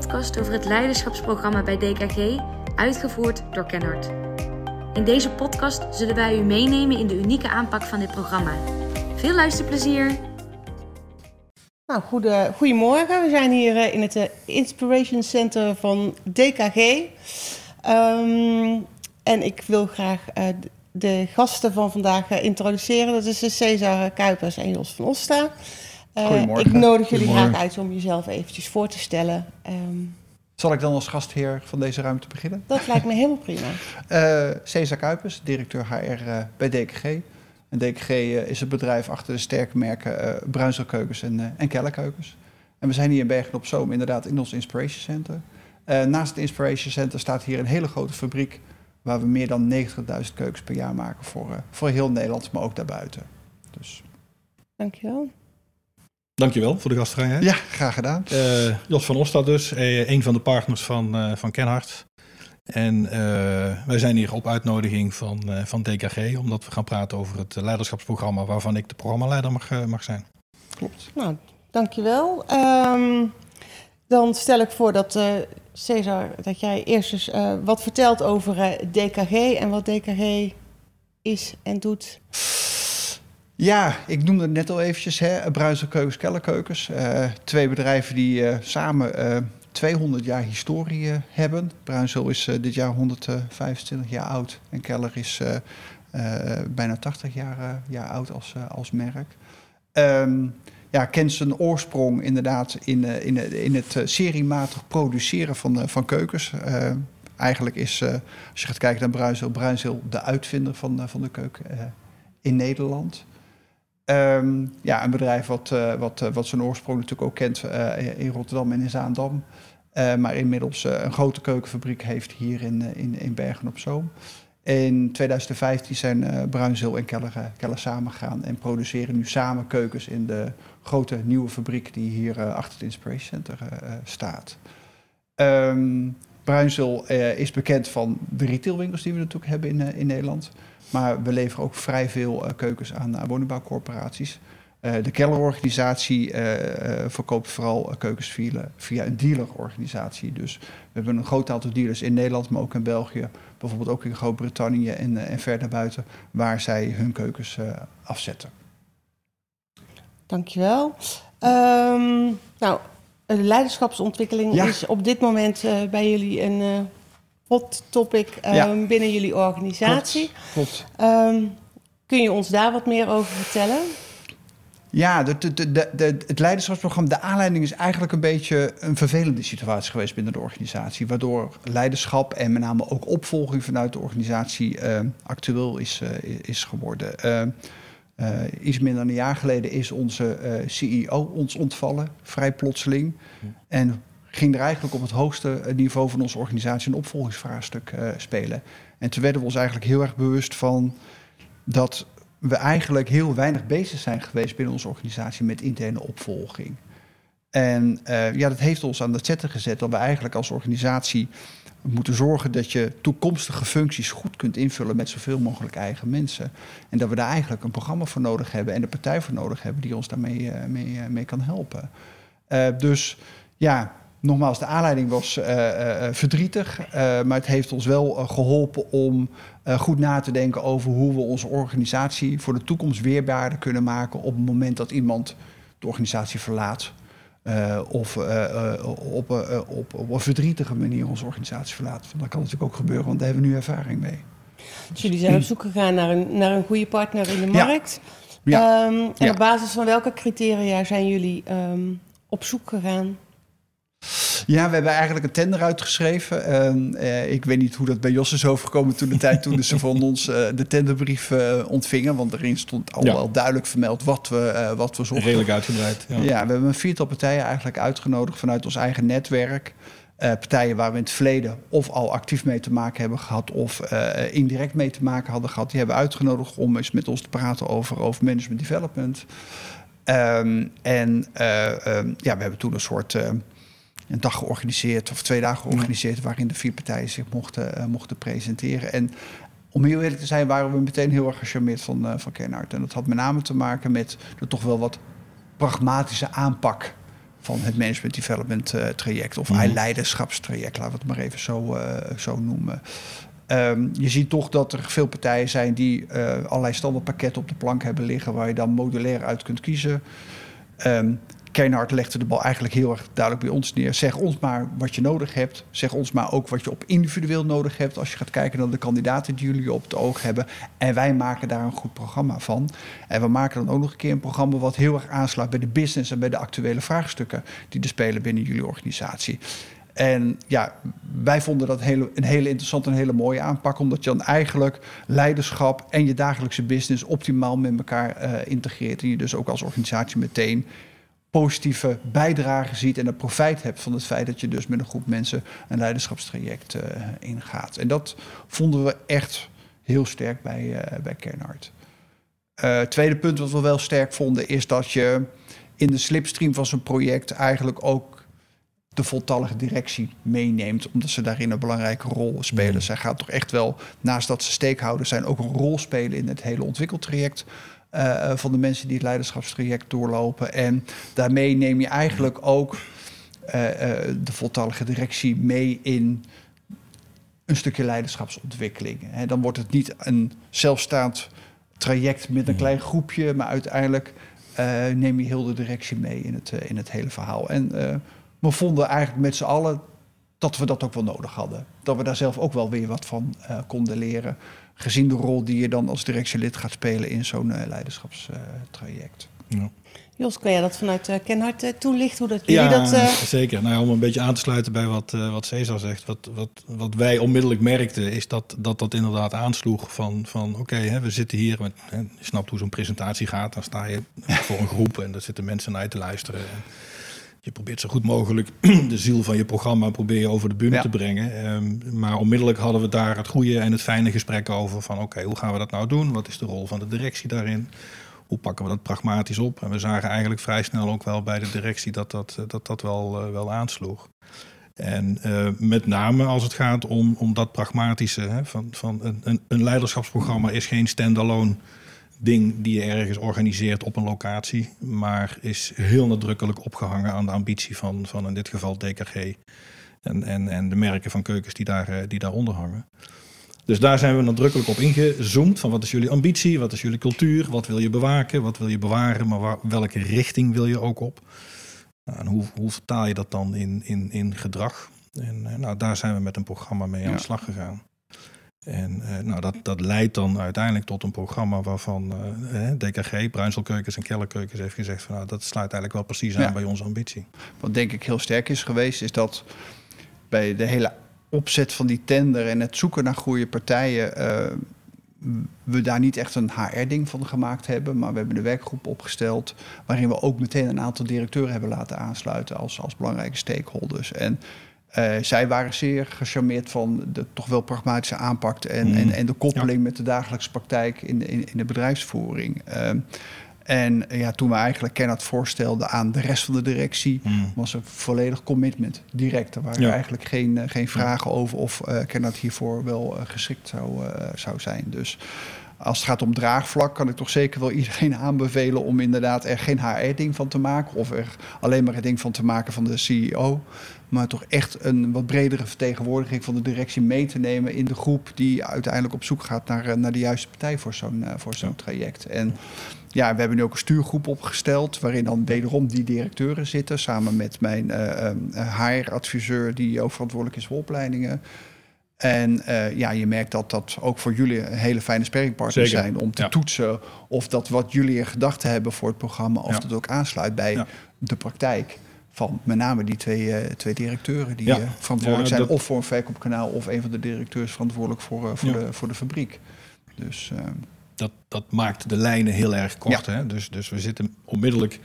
podcast over het leiderschapsprogramma bij DKG, uitgevoerd door Kenhard. In deze podcast zullen wij u meenemen in de unieke aanpak van dit programma. Veel luisterplezier! Nou, goede, goedemorgen. We zijn hier eh, in het eh, Inspiration Center van DKG. Ehm, en ik wil graag uh, de gasten van vandaag introduceren. Dat is Cesar Kuipers en Jos van Osta. Goedemorgen. Ik nodig jullie graag uit om jezelf eventjes voor te stellen. Um, Zal ik dan als gastheer van deze ruimte beginnen? Dat lijkt me helemaal prima. uh, Cesar Kuipers, directeur HR uh, bij DKG. En DKG uh, is het bedrijf achter de sterke merken uh, Bruinselkeukens en, en Kellerkeukens. En we zijn hier in Bergen op Zoom inderdaad in ons Inspiration Center. naast het Inspiration Center staat hier een hele grote fabriek... waar we meer dan 90.000 keukens per jaar maken voor, voor heel Nederland, maar ook daarbuiten. Dus. Dankjewel. Dankjewel voor de gastvrijheid. Ja, graag gedaan. Uh, Jos van Ostad dus, uh, een van de partners van, uh, van Kenhard. En wij zijn hier op uitnodiging van, van DKG, omdat we gaan praten over het leiderschapsprogramma waarvan ik de programmaleider mag, mag zijn. Klopt. Nou, dankjewel. Um, dan stel ik voor dat, Cesar, dat jij eerst eens wat vertelt over DKG en wat DKG is en doet. Ja, ik noemde het net al eventjes, hè, Bruinselkeukens, Kellerkeukens. Uh, twee bedrijven die uh, samen uh, 200 jaar historie hebben. Bruinsel is dit jaar 125 jaar oud en Keller is bijna 80 jaar, jaar oud als, als merk. Um, ja, kent zijn oorsprong inderdaad in, in, in het seriematig produceren van, van keukens. eigenlijk is, als je gaat kijken naar Bruinsel, Bruinsel de uitvinder van, van de keuken in Nederland. Um, ja, een bedrijf wat, uh, wat, uh, wat zijn oorsprong natuurlijk ook kent uh, in Rotterdam en in Zaandam. maar inmiddels een grote keukenfabriek heeft hier in, in, in Bergen op Zoom. In 2015 zijn Bruinzeel en Keller, Keller samengegaan en produceren nu samen keukens in de grote nieuwe fabriek die hier achter het Inspiration Center staat. Um, Bruinzeel is bekend van de retailwinkels die we natuurlijk hebben in, in Nederland. Maar we leveren ook vrij veel uh, keukens aan uh, woningbouwcorporaties. Uh, de Kellerorganisatie verkoopt vooral keukens via, via een dealerorganisatie. Dus we hebben een groot aantal dealers in Nederland, maar ook in België. Bijvoorbeeld ook in Groot-Brittannië en, en verder buiten, waar zij hun keukens afzetten. Dankjewel. Um, nou, de leiderschapsontwikkeling ja. is op dit moment bij jullie een hot topic um, ja. binnen jullie organisatie. Klopt. Um, kun je ons daar wat meer over vertellen? Ja, de, de, de, de, het leiderschapsprogramma, de aanleiding is eigenlijk een beetje een vervelende situatie geweest binnen de organisatie. Waardoor leiderschap en met name ook opvolging vanuit de organisatie uh, actueel is, uh, is geworden. Uh, iets minder dan een jaar geleden is onze CEO ons ontvallen, vrij plotseling. Ja. En ging er eigenlijk op het hoogste niveau van onze organisatie een opvolgingsvraagstuk uh, spelen. En toen werden we ons eigenlijk heel erg bewust van dat we eigenlijk heel weinig bezig zijn geweest binnen onze organisatie met interne opvolging. En uh, ja, dat heeft ons aan het zetten gezet dat we eigenlijk als organisatie moeten zorgen dat je toekomstige functies goed kunt invullen met zoveel mogelijk eigen mensen. En dat we daar eigenlijk een programma voor nodig hebben en de partij voor nodig hebben die ons daarmee mee, mee kan helpen. dus ja, Nogmaals, de aanleiding was uh, uh, verdrietig, uh, maar het heeft ons wel geholpen om goed na te denken over hoe we onze organisatie voor de toekomst weerbaarder kunnen maken op het moment dat iemand de organisatie verlaat. of op, op, op, een verdrietige manier onze organisatie verlaat. Dat kan natuurlijk ook gebeuren, want daar hebben we nu ervaring mee. Dus jullie zijn op zoek gegaan naar een, naar een goede partner in de markt. Ja. Um, en ja. op basis van welke criteria zijn jullie um, op zoek gegaan? Ja, we hebben eigenlijk een tender uitgeschreven. Uh, ik weet niet hoe dat bij Jos is overgekomen toen de tijd toen ze van ons uh, de tenderbrief uh, ontvingen. Want erin stond al ja. wel duidelijk vermeld wat we, wat we zochten. Redelijk uitgebreid. Ja. ja. we hebben een viertal partijen eigenlijk uitgenodigd vanuit ons eigen netwerk. partijen waar we in het verleden of al actief mee te maken hebben gehad of indirect mee te maken hadden gehad. Die hebben we uitgenodigd om eens met ons te praten over, over management development. Um, en ja, we hebben toen een soort een dag georganiseerd of twee dagen georganiseerd, waarin de vier partijen zich mochten, uh, mochten presenteren. En om heel eerlijk te zijn, waren we meteen heel erg gecharmeerd van, uh, van. En dat had met name te maken met de toch wel wat pragmatische aanpak van het management development uh, traject of Mhm. leiderschapstraject, laten we het maar even zo, eh, zo noemen. Ehm, je ziet toch dat er veel partijen zijn die eh, allerlei standaardpakketten op de plank hebben liggen waar je dan modulair uit kunt kiezen. Ehm Kernhard legde de bal eigenlijk heel erg duidelijk bij ons neer. Zeg ons maar wat je nodig hebt. Zeg ons maar ook wat je op individueel nodig hebt. Als je gaat kijken naar de kandidaten die jullie op het oog hebben. En wij maken daar een goed programma van. En we maken dan ook nog een keer een programma wat heel erg aansluit bij de business en bij de actuele vraagstukken die er spelen binnen jullie organisatie. En ja, wij vonden dat een hele interessante en hele mooie aanpak. Omdat je dan eigenlijk leiderschap en je dagelijkse business optimaal met elkaar eh, integreert. En je dus ook als organisatie meteen positieve bijdrage ziet en het profijt hebt van het feit dat je dus met een groep mensen een leiderschapstraject uh, ingaat. En dat vonden we echt heel sterk bij, uh, bij Kernhard. Uh, tweede punt wat we wel sterk vonden is dat je in de slipstream van zo'n project eigenlijk ook de voltallige directie meeneemt, omdat ze daarin een belangrijke rol spelen. Mm. Zij gaat toch echt wel, naast dat ze steekhouders zijn, ook een rol spelen in het hele ontwikkeltraject. Uh, van de mensen die het leiderschapstraject doorlopen. En daarmee neem je eigenlijk ook uh, uh, de voltallige directie mee in een stukje leiderschapsontwikkeling. He, dan wordt het niet een zelfstaand traject met een klein groepje, maar uiteindelijk neem je heel de directie mee in het, in het hele verhaal. En we vonden eigenlijk met z'n allen dat we dat ook wel nodig hadden. Dat we daar zelf ook wel weer wat van konden leren gezien de rol die je dan als directielid gaat spelen in zo'n uh, leiderschapstraject. Ja. Jos, kan jij dat vanuit uh, Kenhard uh, toelichten? Hoe dat jullie ja, dat, uh... zeker. Nou ja, om een beetje aan te sluiten bij wat, wat Cesar zegt. Wat, wat, wat wij onmiddellijk merkten is dat dat, dat inderdaad aansloeg van, van oké, okay, we zitten hier. Met, hè, je snapt hoe zo'n presentatie gaat. Dan sta je voor een groep en daar zitten mensen naar te luisteren. En, je probeert zo goed mogelijk de ziel van je programma probeer je over de bühne ja. te brengen. Um, maar onmiddellijk hadden we daar het goede en het fijne gesprek over. Van oké, okay, hoe gaan we dat nou doen? Wat is de rol van de directie daarin? Hoe pakken we dat pragmatisch op? En we zagen eigenlijk vrij snel ook wel bij de directie dat dat, dat, dat wel, uh, wel aansloeg. En uh, met name als het gaat om, om dat pragmatische. Hè, van, van een, een leiderschapsprogramma is geen standalone ding die je ergens organiseert op een locatie, maar is heel nadrukkelijk opgehangen aan de ambitie van, van in dit geval DKG en, en, en de merken van keukens die, daar, die daaronder hangen. Dus daar zijn we nadrukkelijk op ingezoomd van wat is jullie ambitie, wat is jullie cultuur, wat wil je bewaken, wat wil je bewaren, maar waar, welke richting wil je ook op. Nou, en hoe, hoe vertaal je dat dan in, in, in gedrag? En nou, daar zijn we met een programma mee aan de slag gegaan. En uh, nou, dat, dat leidt dan uiteindelijk tot een programma waarvan uh, DKG, Bruinselkeukens en Kellerkeukens heeft gezegd van nou, dat sluit eigenlijk wel precies aan ja. bij onze ambitie. Wat denk ik heel sterk is geweest, is dat bij de hele opzet van die tender en het zoeken naar goede partijen, uh, we daar niet echt een HR-ding van gemaakt hebben, maar we hebben een werkgroep opgesteld waarin we ook meteen een aantal directeuren hebben laten aansluiten als, als belangrijke stakeholders. En uh, zij waren zeer gecharmeerd van de toch wel pragmatische aanpak en, mm. en, en, de koppeling ja. met de dagelijkse praktijk in, in, in de bedrijfsvoering. Uh, en ja, toen we eigenlijk Kenneth voorstelden aan de rest van de directie, mm. was er volledig commitment, direct. Er waren ja. eigenlijk geen, uh, geen vragen over of uh, Kenneth hiervoor wel geschikt zou, zou zijn. Dus als het gaat om draagvlak, kan ik toch zeker wel iedereen aanbevelen om inderdaad er geen HR-ding van te maken. Of er alleen maar een ding van te maken van de CEO. Maar toch echt een wat bredere vertegenwoordiging van de directie mee te nemen in de groep die uiteindelijk op zoek gaat naar, naar de juiste partij voor zo'n voor zo'n traject. En ja, we hebben nu ook een stuurgroep opgesteld waarin dan wederom die directeuren zitten. Samen met mijn uh, HR-adviseur die ook verantwoordelijk is voor opleidingen. En uh, ja, je merkt dat dat ook voor jullie een hele fijne sparringpartners zijn om te ja. toetsen of dat wat jullie in gedachten hebben voor het programma, of ja. dat ook aansluit bij ja. de praktijk van met name die twee, uh, twee directeuren die uh, verantwoordelijk zijn, dat... of voor een verkoopkanaal of een van de directeurs verantwoordelijk voor, voor, de, voor de fabriek. Dus, dat, dat maakt de lijnen heel erg kort. Hè? Dus, dus we zitten onmiddellijk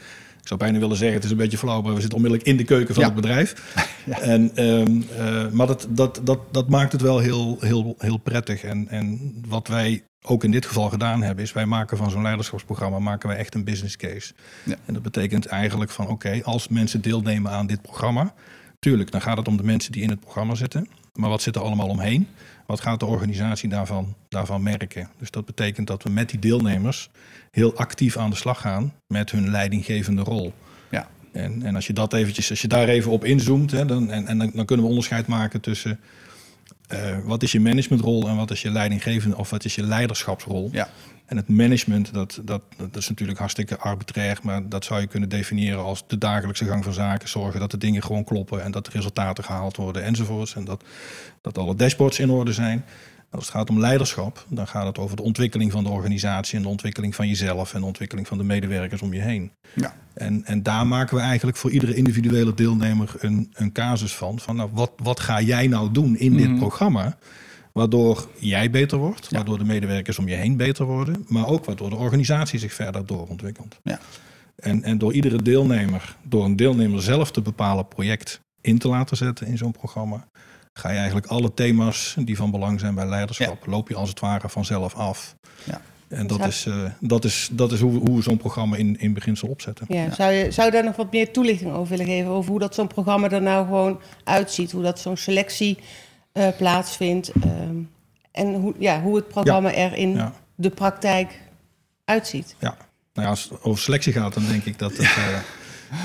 ik zou bijna willen zeggen, het is een beetje flauw, maar we zitten onmiddellijk in de keuken van ja. het bedrijf. Ja. En, um, uh, maar dat, dat, dat, dat maakt het wel heel, heel, heel prettig. En, en wat wij ook in dit geval gedaan hebben, is wij maken van zo'n leiderschapsprogramma maken wij echt een business case. Ja. En dat betekent eigenlijk van oké, okay, als mensen deelnemen aan dit programma, tuurlijk, dan gaat het om de mensen die in het programma zitten. Maar wat zit er allemaal omheen? Wat gaat de organisatie daarvan, daarvan merken? Dus dat betekent dat we met die deelnemers heel actief aan de slag gaan met hun leidinggevende rol. Ja. En, en als je dat eventjes, als je daar even op inzoomt, hè, dan, en, en dan, dan kunnen we onderscheid maken tussen uh, wat is je managementrol en wat is je leidinggevende of wat is je leiderschapsrol. Ja. En het management, dat, dat, dat is natuurlijk hartstikke arbitrair, maar dat zou je kunnen definiëren als de dagelijkse gang van zaken. Zorgen dat de dingen gewoon kloppen en dat de resultaten gehaald worden enzovoorts. En dat, dat alle dashboards in orde zijn. Als het gaat om leiderschap, dan gaat het over de ontwikkeling van de organisatie en de ontwikkeling van jezelf en de ontwikkeling van de medewerkers om je heen. Ja. En, en daar maken we eigenlijk voor iedere individuele deelnemer een, een casus van. Van nou, wat, wat ga jij nou doen in dit Mhm. programma? Waardoor jij beter wordt, waardoor de medewerkers om je heen beter worden, maar ook waardoor de organisatie zich verder doorontwikkelt. Ja. En, en door iedere deelnemer, door een deelnemer zelf te bepalen project in te laten zetten in zo'n programma, ga je eigenlijk alle thema's die van belang zijn bij leiderschap, loop je als het ware vanzelf af. Ja. En dat Zou- is, eh, dat is, dat is hoe, we- hoe we zo'n programma in, in beginsel opzetten. Ja, Zou, je, zou je daar nog wat meer toelichting over willen geven? Over hoe dat zo'n programma er nou gewoon uitziet? Hoe dat zo'n selectie eh, plaatsvindt? ehm, en hoe, ja, hoe het programma er in Ja. de praktijk uitziet? Nou ja, als het over selectie gaat, dan denk ik dat het... eh,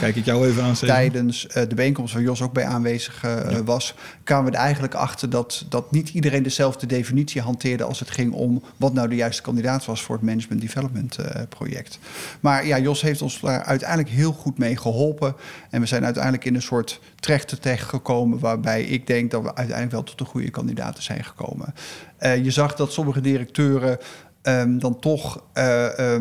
kijk ik jou even aan. Tijdens eh, de bijeenkomst waar Jos ook bij aanwezig eh, was, kwamen we er eigenlijk achter dat, dat niet iedereen dezelfde definitie hanteerde als het ging om wat nou de juiste kandidaat was voor het Management Development eh, project. Maar ja, Jos heeft ons daar uiteindelijk heel goed mee geholpen. En we zijn uiteindelijk in een soort trechter terechtgekomen waarbij ik denk dat we uiteindelijk wel tot de goede kandidaten zijn gekomen. Je zag dat sommige directeuren ehm, dan toch eh,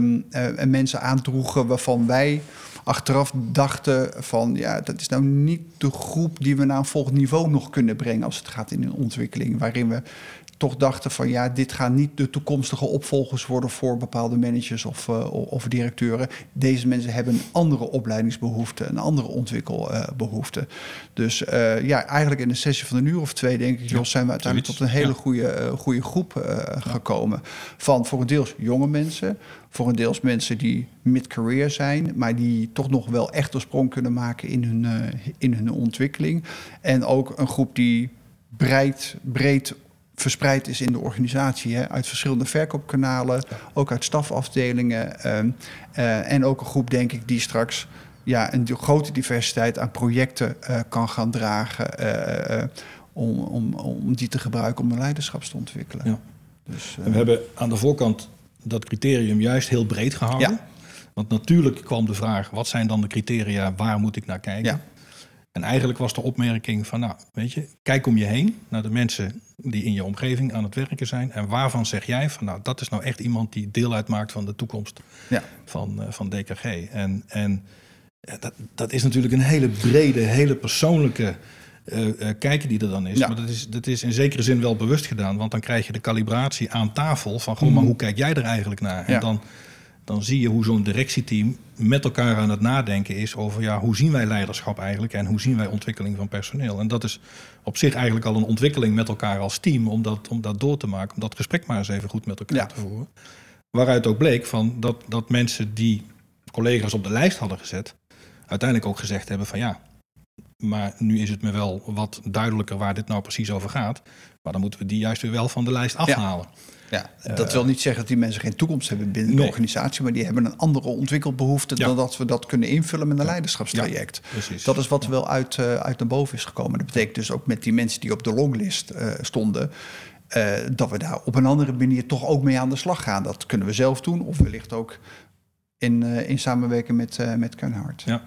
mensen aandroegen waarvan wij achteraf dachten van ja, dat is nou niet de groep die we naar een volgend niveau nog kunnen brengen als het gaat in een ontwikkeling. Waarin we toch dachten van ja, dit gaan niet de toekomstige opvolgers worden voor bepaalde managers of, eh, of directeuren. Deze mensen hebben een andere opleidingsbehoefte, een andere ontwikkelbehoefte. dus eh, ja, eigenlijk in een sessie van een uur of twee, denk ik, Jos, zijn we uiteindelijk tot een hele Ja. goede, eh, goede groep gekomen. Van voor een deels jonge mensen, voor een deels mensen die mid-career zijn, maar die toch nog wel echt een sprong kunnen maken in hun, in hun ontwikkeling. En ook een groep die breed, breed verspreid is in de organisatie, hè, uit verschillende verkoopkanalen, ook uit stafafdelingen. ehm, eh, en ook een groep, denk ik, die straks ja, een grote diversiteit aan projecten eh, kan gaan dragen. eh, om, om, om die te gebruiken om een leiderschap te ontwikkelen. Ja. Dus, we hebben aan de voorkant dat criterium juist heel breed gehouden. Ja. Want natuurlijk kwam de vraag, wat zijn dan de criteria, waar moet ik naar kijken? Ja. En eigenlijk was de opmerking van, nou, weet je, kijk om je heen naar de mensen die in je omgeving aan het werken zijn. En waarvan zeg jij van, nou, dat is nou echt iemand die deel uitmaakt van de toekomst Ja. van, eh, van DKG. En, en dat, dat is natuurlijk een hele brede, hele persoonlijke eh eh kijken die er dan is. Ja. Maar dat is, dat is in zekere zin wel bewust gedaan. Want dan krijg je de calibratie aan tafel van, goh, Mhm. maar hoe kijk jij er eigenlijk naar? En Ja. dan, dan zie je hoe zo'n directieteam met elkaar aan het nadenken is over, ja, hoe zien wij leiderschap eigenlijk en hoe zien wij ontwikkeling van personeel? En dat is op zich eigenlijk al een ontwikkeling met elkaar als team om dat, om dat door te maken, om dat gesprek maar eens even goed met elkaar Ja. te voeren. Waaruit ook bleek van dat, dat mensen die collega's op de lijst hadden gezet, uiteindelijk ook gezegd hebben van ja, maar nu is het me wel wat duidelijker waar dit nou precies over gaat. Maar dan moeten we die juist weer wel van de lijst afhalen. Ja, dat wil niet zeggen dat die mensen geen toekomst hebben binnen de organisatie, maar die hebben een andere ontwikkelbehoefte Ja. dan dat we dat kunnen invullen met een leiderschapstraject. Precies. Dat is wat er wel uit, eh, uit naar boven is gekomen. Dat betekent dus ook met die mensen die op de longlist eh, stonden, eh, dat we daar op een andere manier toch ook mee aan de slag gaan. Dat kunnen we zelf doen, of wellicht ook in, in samenwerking met, met Kernhard. Ja.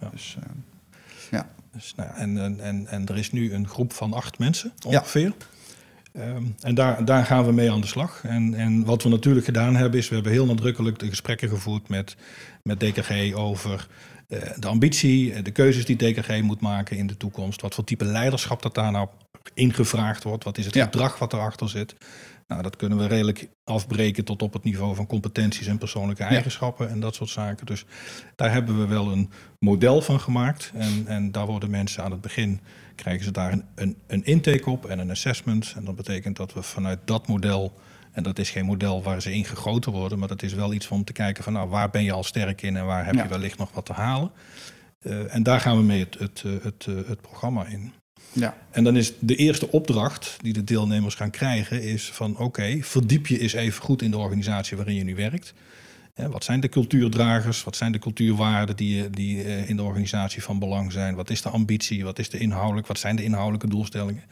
Ja. Dus, eh, Dus, nou ja, en, en, en, en er is nu een groep van acht mensen ongeveer. Ehm, en daar, daar gaan we mee aan de slag. En, en wat we natuurlijk gedaan hebben, is we hebben heel nadrukkelijk de gesprekken gevoerd met, met DKG over eh, de ambitie, eh, de keuzes die DKG moet maken in de toekomst. Wat voor type leiderschap dat daar nou ingevraagd wordt. Wat is het Ja. gedrag wat erachter zit. Nou, dat kunnen we redelijk afbreken tot op het niveau van competenties en persoonlijke eigenschappen en dat soort zaken. Dus daar hebben we wel een model van gemaakt. En, en daar worden mensen aan het begin, krijgen ze daar een, een, een intake op en een assessment. En dat betekent dat we vanuit dat model, en dat is geen model waar ze in gegoten worden, maar dat is wel iets om te kijken van nou, waar ben je al sterk in en waar heb Ja. je wellicht nog wat te halen. Eh, en daar gaan we mee het, het, eh, het, eh, het programma in. Ja. En dan is de eerste opdracht die de deelnemers gaan krijgen, is van oké, verdiep je eens even goed in de organisatie waarin je nu werkt. wat zijn de cultuurdragers? Wat zijn de cultuurwaarden die, die eh, in de organisatie van belang zijn? Wat is de ambitie? Wat is de inhoudelijk? Wat zijn de inhoudelijke doelstellingen?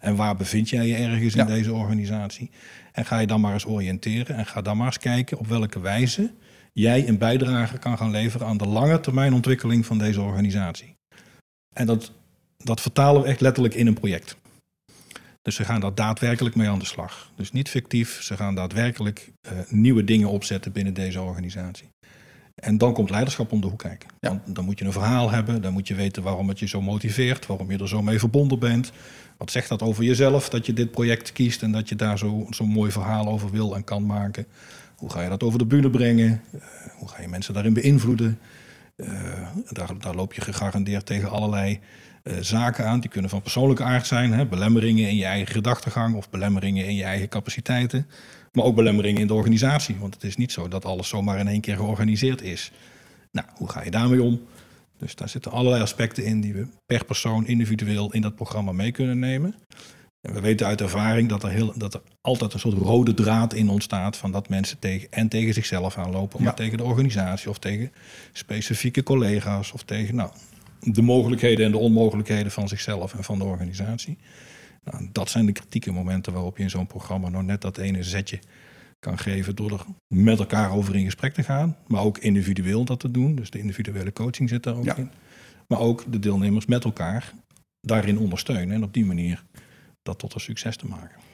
En waar bevind jij je ergens in deze organisatie? En ga je dan maar eens oriënteren en ga dan maar eens kijken op welke wijze jij een bijdrage kan gaan leveren aan de lange termijn ontwikkeling van deze organisatie. En dat, dat vertalen we echt letterlijk in een project. Dus ze gaan daar daadwerkelijk mee aan de slag. Dus niet fictief, ze gaan daadwerkelijk uh, nieuwe dingen opzetten binnen deze organisatie. En dan komt leiderschap om de hoek kijken. Dan, dan, moet je een verhaal hebben, dan moet je weten waarom het je zo motiveert, waarom je er zo mee verbonden bent. Wat zegt dat over jezelf dat je dit project kiest en dat je daar zo'n zo mooi verhaal over wil en kan maken? Hoe ga je dat over de bühne brengen? Uh, hoe ga je mensen daarin beïnvloeden? Uh, daar, daar, loop je gegarandeerd tegen allerlei uh, zaken aan. Die kunnen van persoonlijke aard zijn. Hè? Belemmeringen in je eigen gedachtegang of belemmeringen in je eigen capaciteiten. Maar ook belemmeringen in de organisatie. Want het is niet zo dat alles zomaar in één keer georganiseerd is. Nou, hoe ga je daarmee om? Dus daar zitten allerlei aspecten in die we per persoon individueel in dat programma mee kunnen nemen. En we weten uit ervaring dat er, heel, dat er altijd een soort rode draad in ontstaat van dat mensen tegen, en tegen zichzelf aanlopen, maar tegen de organisatie of tegen specifieke collega's of tegen nou, de mogelijkheden en de onmogelijkheden van zichzelf en van de organisatie. Nou, dat zijn de kritieke momenten waarop je in zo'n programma nou net dat ene zetje kan geven door er met elkaar over in gesprek te gaan, maar ook individueel dat te doen. Dus de individuele coaching zit daar ook in. Maar ook de deelnemers met elkaar daarin ondersteunen en op die manier dat tot een succes te maken.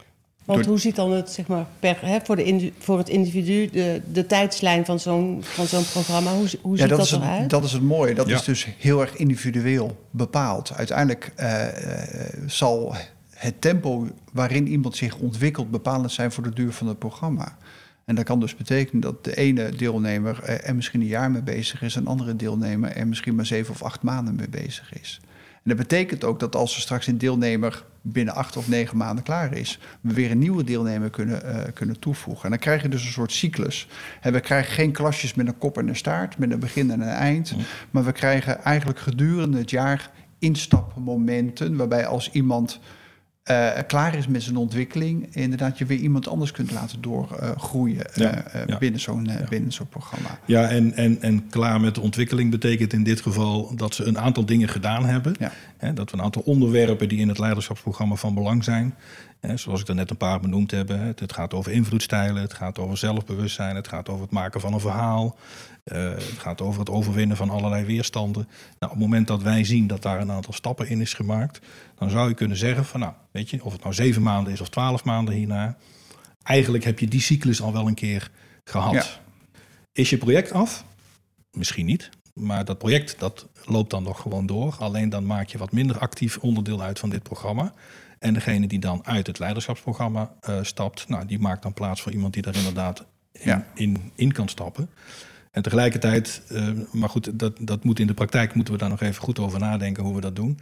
Want hoe ziet dan het, zeg maar, per, hè, voor, de, voor het individu de, de tijdslijn van zo'n, van zo'n programma? Hoe, hoe ziet dat, dat eruit? Dat is het mooie. Dat is dus heel erg individueel bepaald. Uiteindelijk uh, zal het tempo waarin iemand zich ontwikkelt bepalend zijn voor de duur van het programma. En dat kan dus betekenen dat de ene deelnemer er misschien een jaar mee bezig is, een andere deelnemer er misschien maar zeven of acht maanden mee bezig is. En dat betekent ook dat als er straks een deelnemer binnen acht of negen maanden klaar is, we weer een nieuwe deelnemer kunnen, uh, kunnen toevoegen. En dan krijg je dus een soort cyclus. En we krijgen geen klasjes met een kop en een staart, met een begin en een eind. Maar we krijgen eigenlijk gedurende het jaar instapmomenten waarbij als iemand uh, klaar is met zijn ontwikkeling, inderdaad je weer iemand anders kunt laten doorgroeien uh, uh, binnen zo'n binnen zo'n programma. Ja, en, en, en klaar met de ontwikkeling betekent in dit geval dat ze een aantal dingen gedaan hebben. Hè, dat we een aantal onderwerpen die in het leiderschapsprogramma van belang zijn, zoals ik er net een paar benoemd heb. Het, het gaat over invloedstijlen, het gaat over zelfbewustzijn, het gaat over het maken van een verhaal. Uh, het gaat over het overwinnen van allerlei weerstanden. Nou, op het moment dat wij zien dat daar een aantal stappen in is gemaakt, dan zou je kunnen zeggen van nou, weet je, of het nou zeven maanden is of twaalf maanden hierna, eigenlijk heb je die cyclus al wel een keer gehad. Is je project af? Misschien niet. Maar dat project dat loopt dan nog gewoon door. Alleen dan maak je wat minder actief onderdeel uit van dit programma. En degene die dan uit het leiderschapsprogramma uh, stapt, nou, die maakt dan plaats voor iemand die daar inderdaad in, in, in kan stappen. En tegelijkertijd, uh, maar goed, dat, dat moet in de praktijk, moeten we daar nog even goed over nadenken hoe we dat doen.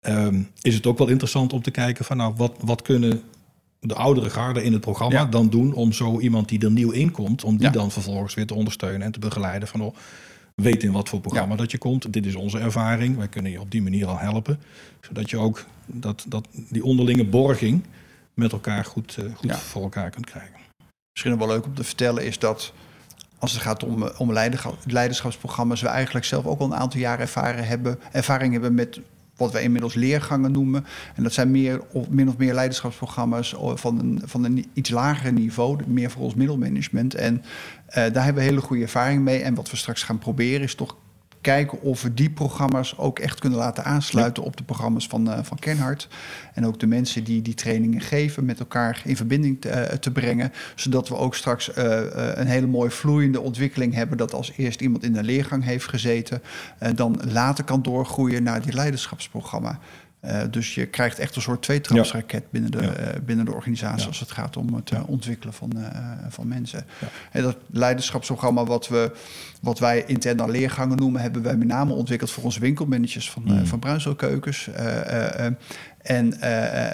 Um, is het ook wel interessant om te kijken van nou, wat, wat kunnen de oudere garde in het programma ja. dan doen om zo iemand die er nieuw in komt, om die ja. dan vervolgens weer te ondersteunen en te begeleiden van oh, weet in wat voor programma ja. dat je komt. Dit is onze ervaring. Wij kunnen je op die manier al helpen. Zodat je ook dat, dat, die onderlinge borging met elkaar goed, uh, goed voor elkaar kunt krijgen. Misschien wel leuk om te vertellen is dat als het gaat om, om leiderschapsprogramma's, we eigenlijk zelf ook al een aantal jaren ervaren hebben, ervaring hebben met wat wij inmiddels leergangen noemen. En dat zijn meer of min of meer leiderschapsprogramma's van een, van een iets lager niveau, meer voor ons middelmanagement. En uh, daar hebben we hele goede ervaring mee. En wat we straks gaan proberen is toch kijken of we die programma's ook echt kunnen laten aansluiten op de programma's van, uh, van Kenhard. En ook de mensen die die trainingen geven met elkaar in verbinding te, te brengen. Zodat we ook straks uh, een hele mooie vloeiende ontwikkeling hebben. Dat als eerst iemand in de leergang heeft gezeten, dan later kan doorgroeien naar die leiderschapsprogramma. Uh, dus je krijgt echt een soort tweetrapsraket binnen, de, ja. uh, binnen de organisatie ja. als het gaat om het uh, ontwikkelen van, van mensen. En dat leiderschapsprogramma wat, we, wat wij interne leergangen noemen, hebben wij met name ontwikkeld voor onze winkelmanagers van, mm. van Bruinselkeukens. en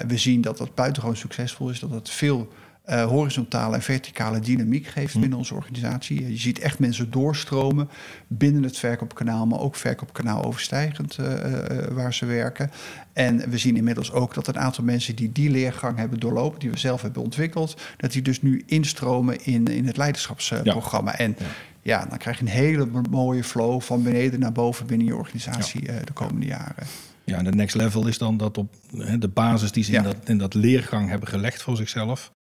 we zien dat dat buitengewoon succesvol is, dat het veel uh, horizontale en verticale dynamiek geeft hm. binnen onze organisatie. Je ziet echt mensen doorstromen binnen het verkoopkanaal, maar ook verkoopkanaal overstijgend uh, uh, waar ze werken. En we zien inmiddels ook dat een aantal mensen die die leergang hebben doorlopen, die we zelf hebben ontwikkeld, dat die dus nu instromen in, in het leiderschapsprogramma. Ja. En ja ja, dan krijg je een hele mooie flow van beneden naar boven binnen je organisatie de komende jaren. Ja, en de next level is dan dat op de basis die ze in, dat, in dat leergang hebben gelegd voor zichzelf,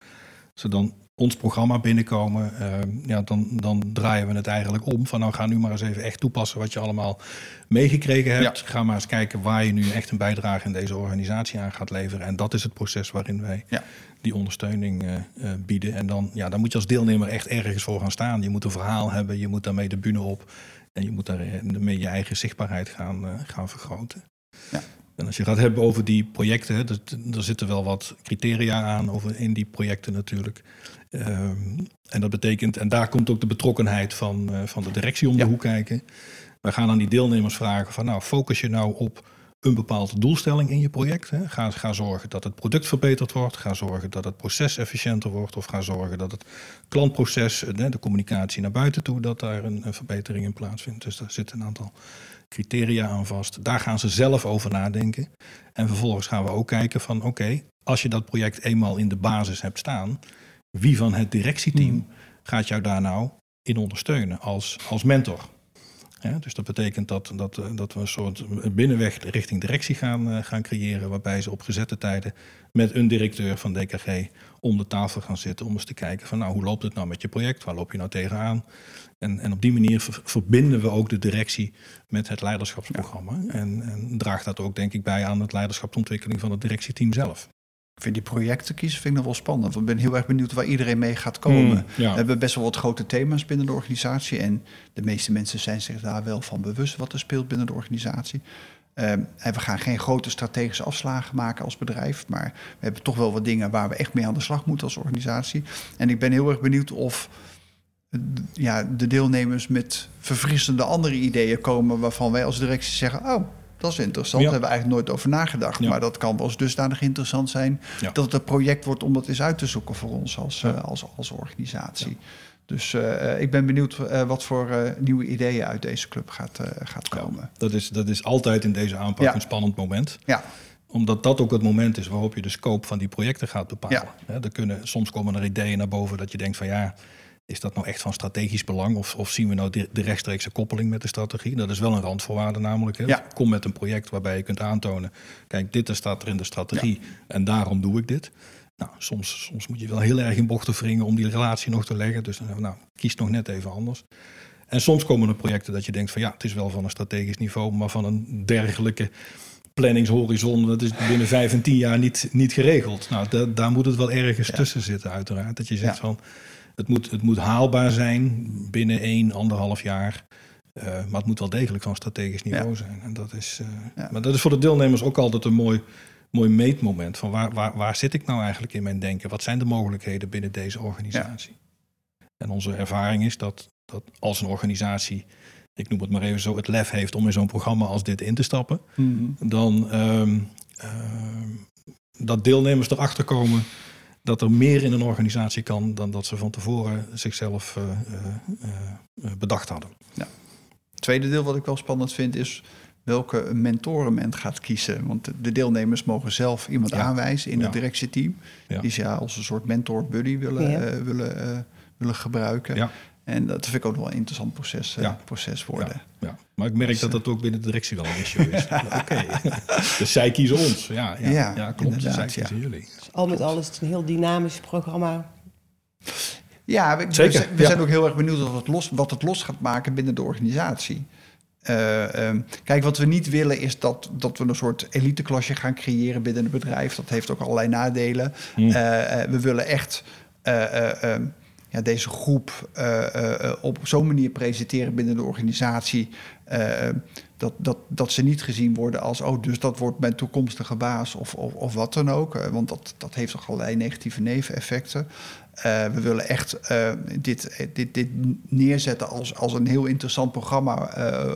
ze dan ons programma binnenkomen, uh, ja, dan, dan draaien we het eigenlijk om. Van nou, ga nu maar eens even echt toepassen wat je allemaal meegekregen hebt. Ga maar eens kijken waar je nu echt een bijdrage in deze organisatie aan gaat leveren. En dat is het proces waarin wij ja. die ondersteuning uh, uh, bieden. En dan, ja, dan moet je als deelnemer echt ergens voor gaan staan. Je moet een verhaal hebben, je moet daarmee de bühne op. En je moet daarmee je eigen zichtbaarheid gaan, gaan vergroten. Ja. En als je gaat hebben over die projecten, er zitten wel wat criteria aan over in die projecten natuurlijk. Um, en dat betekent, en daar komt ook de betrokkenheid van, uh, van de directie om de hoek kijken. We gaan aan die deelnemers vragen van nou, focus je nou op een bepaalde doelstelling in je project. Hè. Ga, ga zorgen dat het product verbeterd wordt. Ga zorgen dat het proces efficiënter wordt. Of ga zorgen dat het klantproces, de, de communicatie naar buiten toe, dat daar een, een verbetering in plaatsvindt. Dus daar zitten een aantal criteria aan vast. Daar gaan ze zelf over nadenken. En vervolgens gaan we ook kijken van oké, als je dat project eenmaal in de basis hebt staan, wie van het directieteam hmm. gaat jou daar nou in ondersteunen als, als mentor? Dus dat betekent dat, dat, dat we een soort binnenweg richting directie gaan, uh, gaan creëren, waarbij ze op gezette tijden met een directeur van DKG om de tafel gaan zitten om eens te kijken van nou hoe loopt het nou met je project, waar loop je nou tegenaan? En, en op die manier verbinden we ook de directie met het leiderschapsprogramma en, en draagt dat ook denk ik bij aan het leiderschapsontwikkeling van het directieteam zelf. Ik vind die projecten kiezen vind ik nog wel spannend. Want ik ben heel erg benieuwd waar iedereen mee gaat komen. Hmm, we hebben best wel wat grote thema's binnen de organisatie. En de meeste mensen zijn zich daar wel van bewust wat er speelt binnen de organisatie. Ehm, en we gaan geen grote strategische afslagen maken als bedrijf. Maar we hebben toch wel wat dingen waar we echt mee aan de slag moeten als organisatie. En ik ben heel erg benieuwd of ja, de deelnemers met verfrissende andere ideeën komen. waarvan wij als directie zeggen: Oh, dat is interessant. Daar hebben we eigenlijk nooit over nagedacht. Maar dat kan wel eens dusdanig interessant zijn dat het een project wordt om dat eens uit te zoeken voor ons als, uh, als, als organisatie. Dus uh, ik ben benieuwd uh, wat voor nieuwe ideeën uit deze club gaat, gaat komen. dat, is, dat is altijd in deze aanpak een spannend moment. Ja omdat dat ook het moment is waarop je de scope van die projecten gaat bepalen. Ja. er kunnen, soms komen er ideeën naar boven dat je denkt van ja, is dat nou echt van strategisch belang? Of, of zien we nou de, de, rechtstreekse koppeling met de strategie? Dat is wel een randvoorwaarde namelijk. Hè? Ja. Kom met een project waarbij je kunt aantonen... kijk, dit staat er in de strategie en daarom doe ik dit. Nou, soms, soms moet je wel heel erg in bochten wringen om die relatie nog te leggen. Dus dan nou, kies nog net even anders. En soms komen er projecten dat je denkt van ja, het is wel van een strategisch niveau... maar van een dergelijke planningshorizon, dat is binnen vijf en tien jaar niet, niet geregeld. Nou, daar moet het wel ergens tussen zitten uiteraard. Dat je zegt van het moet, het moet haalbaar zijn binnen één, anderhalf jaar. Uh, maar het moet wel degelijk van strategisch niveau zijn. En dat is, uh, Maar dat is voor de deelnemers ook altijd een mooi, mooi meetmoment. Van waar, waar, waar zit ik nou eigenlijk in mijn denken? Wat zijn de mogelijkheden binnen deze organisatie? En onze ervaring is dat, dat als een organisatie, ik noem het maar even zo, het lef heeft om in zo'n programma als dit in te stappen, mm dan um, dat deelnemers erachter komen dat er meer in een organisatie kan dan dat ze van tevoren zichzelf uh, uh, bedacht hadden. Ja. Het tweede deel wat ik wel spannend vind is welke mentoren men gaat kiezen. Want de deelnemers mogen zelf iemand aanwijzen in het directieteam. Die ze ja, als een soort mentor-buddy willen, willen, willen gebruiken. En dat vind ik ook wel een interessant proces, proces worden. Ja, Maar ik merk dus, dat dat ook binnen de directie wel een issue is. Oké, dus zij kiezen ons. Ja, ja, ja, klopt. Zij kiezen jullie. Al met alles, het is een heel dynamisch programma. Ja, we, Zeker, we, zijn ook heel erg benieuwd wat het los, wat het los gaat maken binnen de organisatie. Uh, um, kijk, wat we niet willen is dat, dat we een soort eliteklasje gaan creëren binnen het bedrijf. Dat heeft ook allerlei nadelen. Hmm. Uh, we willen echt uh, ja, deze groep op zo'n manier presenteren binnen de organisatie. Dat, dat, dat ze niet gezien worden als, oh, dus dat wordt mijn toekomstige baas of, of, of wat dan ook. want dat, dat heeft toch allerlei negatieve neveneffecten. Uh, we willen echt dit, dit, dit neerzetten als, als een heel interessant programma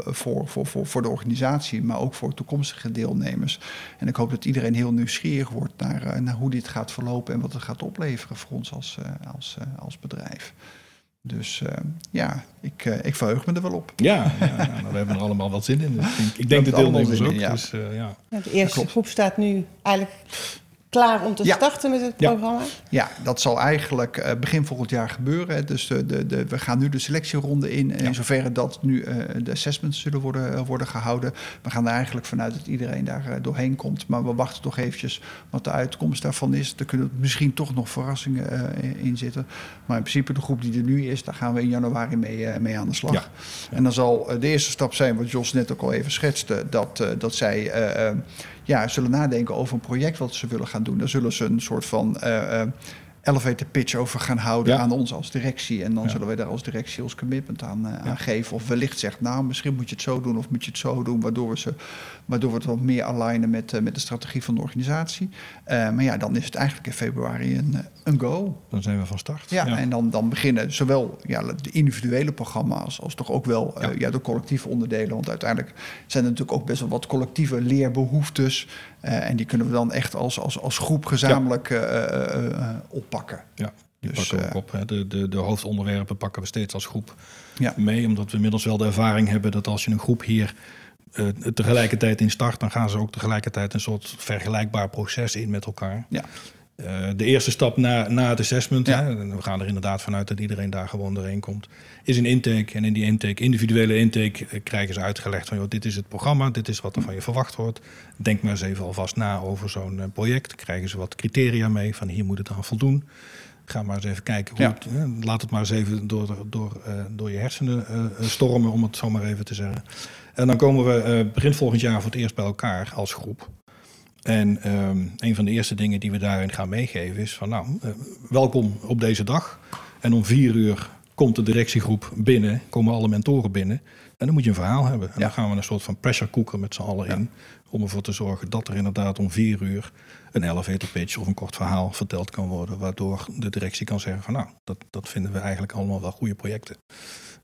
voor, voor, voor, voor de organisatie, maar ook voor toekomstige deelnemers. En ik hoop dat iedereen heel nieuwsgierig wordt naar, naar hoe dit gaat verlopen en wat het gaat opleveren voor ons als, als, als bedrijf. Dus ja, ik, ik verheug me er wel op. Ja, ja nou, we hebben er allemaal wat zin in. ik denk, ik denk de deelnemers ook. ja. Dus, ja. de eerste groep staat nu eigenlijk klaar om te Ja. starten met het Ja. programma? Ja, dat zal eigenlijk eh, begin volgend jaar gebeuren. hè. Dus de, de, de, we gaan nu de selectieronde in. En Ja. in zoverre dat nu eh, de assessments zullen worden, eh, worden gehouden. We gaan er eigenlijk vanuit dat iedereen daar eh, doorheen komt. Maar we wachten toch eventjes wat de uitkomst daarvan is. Er kunnen misschien toch nog verrassingen eh, in zitten. Maar in principe de groep die er nu is, daar gaan we in januari mee, eh, mee aan de slag. Ja. En dan zal eh, de eerste stap zijn, wat Jos net ook al even schetste, dat, eh, dat zij eh, eh, ja, zullen nadenken over een project wat ze willen gaan doen. Daar zullen ze een soort van eh, eh, elevator pitch over gaan houden Ja. aan ons als directie. En dan Ja. zullen wij daar als directie ons commitment aan, eh, aan geven. Of wellicht zegt, nou, misschien moet je het zo doen of moet je het zo doen, waardoor we, ze, waardoor we het wat meer alignen met, eh, met de strategie van de organisatie. Eh, maar ja, dan is het eigenlijk in februari een, een go. Dan zijn we van start. Ja, en dan, dan beginnen zowel ja, de individuele programma's als toch ook wel Ja. de collectieve onderdelen. Want uiteindelijk zijn er natuurlijk ook best wel wat collectieve leerbehoeftes. eh, en die kunnen we dan echt als, als, als groep gezamenlijk eh, oppakken. Ja, die Dus, pakken we ook eh, op. Hè. De, de, de hoofdonderwerpen pakken we steeds als groep Ja. mee. Omdat we inmiddels wel de ervaring hebben dat als je een groep hier eh, tegelijkertijd in start... dan gaan ze ook tegelijkertijd een soort vergelijkbaar proces in met elkaar. Ja. Eh, de eerste stap na, na het assessment, Ja. hè, we gaan er inderdaad vanuit dat iedereen daar gewoon doorheen komt, is een intake. En in die intake, individuele intake, eh, krijgen ze uitgelegd van joh, dit is het programma, dit is wat er van je verwacht wordt. Denk maar eens even alvast na over zo'n eh, project. Krijgen ze wat criteria mee van hier moet het aan voldoen. Ga maar eens even kijken. Hoe Ja. het, laat het maar eens even door, door, door je hersenen stormen, om het zo maar even te zeggen. En dan komen we begin volgend jaar voor het eerst bij elkaar als groep. En ehm, een van de eerste dingen die we daarin gaan meegeven is van nou, eh, welkom op deze dag. En om vier uur komt de directiegroep binnen, komen alle mentoren binnen. En dan moet je een verhaal hebben. En Ja. dan gaan we een soort van pressure cooker met z'n allen Ja. in. Om ervoor te zorgen dat er inderdaad om vier uur een elevator pitch of een kort verhaal verteld kan worden. Waardoor de directie kan zeggen van nou, dat, dat vinden we eigenlijk allemaal wel goede projecten.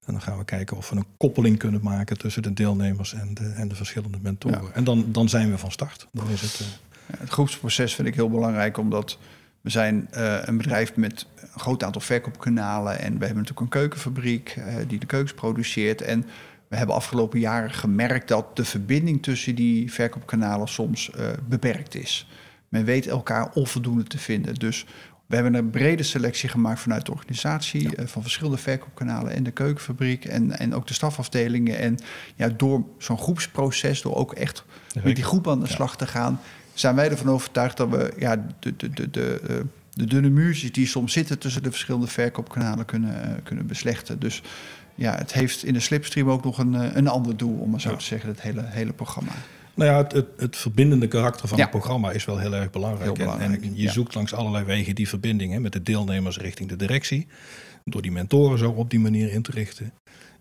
En dan gaan we kijken of we een koppeling kunnen maken tussen de deelnemers en de, en de verschillende mentoren. Ja. En dan, dan zijn we van start. Dan is het, eh, Ja, Het groepsproces vind ik heel belangrijk, omdat we zijn eh, een bedrijf met een groot aantal verkoopkanalen. En we hebben natuurlijk een keukenfabriek eh, die de keukens produceert. En we hebben afgelopen jaren gemerkt dat de verbinding tussen die verkoopkanalen soms beperkt is. Men weet elkaar onvoldoende te vinden. Dus we hebben een brede selectie gemaakt vanuit de organisatie, eh, van verschillende verkoopkanalen en de keukenfabriek en, en ook de stafafdelingen. En ja, door zo'n groepsproces, door ook echt met die groep aan de Ja. slag te gaan, zijn wij ervan overtuigd dat we ja, de, de, de, de, eh, de dunne muurtjes die soms zitten tussen de verschillende verkoopkanalen kunnen, eh, kunnen beslechten. Dus ja, het heeft in de slipstream ook nog een, een ander doel, om maar zo Ja. te zeggen, het hele, hele programma. Nou ja, het, het, het verbindende karakter van Ja. het programma is wel heel erg belangrijk. Heel En- je ja. zoekt langs allerlei wegen die verbinding hè, met de deelnemers richting de directie. Door die mentoren zo op die manier in te richten.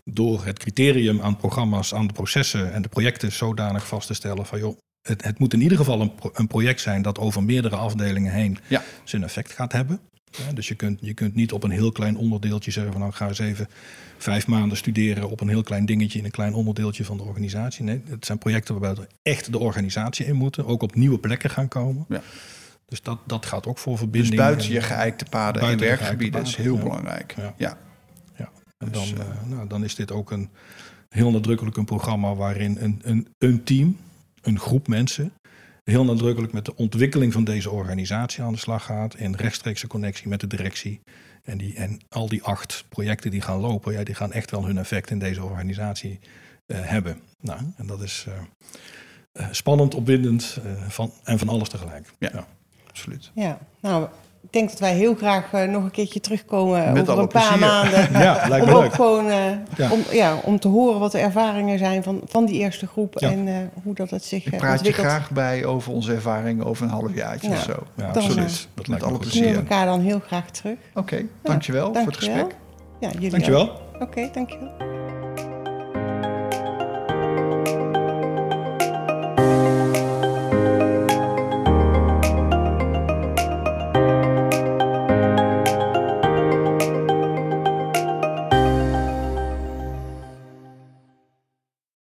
Door het criterium aan programma's, aan de processen en de projecten zodanig vast te stellen van joh, het, het moet in ieder geval een, pro- een project zijn dat over meerdere afdelingen heen Ja. zijn effect gaat hebben. Ja, dus je kunt, je kunt niet op een heel klein onderdeeltje zeggen van nou ga eens even vijf maanden studeren op een heel klein dingetje in een klein onderdeeltje van de organisatie. Nee, het zijn projecten waarbij we echt de organisatie in moeten, ook op nieuwe plekken gaan komen. Ja. Dus dat, dat gaat ook voor Dus verbinding. buiten en- je geëikte paden en buiten werkgebieden is heel ja. belangrijk. Ja. Ja. En Dus, dan, eh, eh, nou, dan is dit ook een heel nadrukkelijk een programma waarin een, een, een team, een groep mensen, heel nadrukkelijk met de ontwikkeling van deze organisatie aan de slag gaat. In rechtstreekse connectie met de directie. En, die, en al die acht projecten die gaan lopen, ja, die gaan echt wel hun effect in deze organisatie eh, hebben. Nou, en dat is eh, eh, spannend, opwindend eh, van, en van alles tegelijk. Ja. Absoluut. Ja, nou, ik denk dat wij heel graag eh, nog een keertje terugkomen Met over een paar plezier. maanden. Ja, lijkt om me ook leuk. gewoon eh, Ja. om, ja, om te horen wat de ervaringen zijn van, van die eerste groep Ja. en eh, hoe dat het zich Ik praat je graag bij over onze ervaringen over een halfjaartje Ja. of zo. Ja, Dan, absoluut. Dat met alle goed. Zien we plezier. elkaar dan heel graag terug. Oké, dankjewel voor het Dankjewel. gesprek. Ja, jullie Dankjewel. Oké, dankjewel.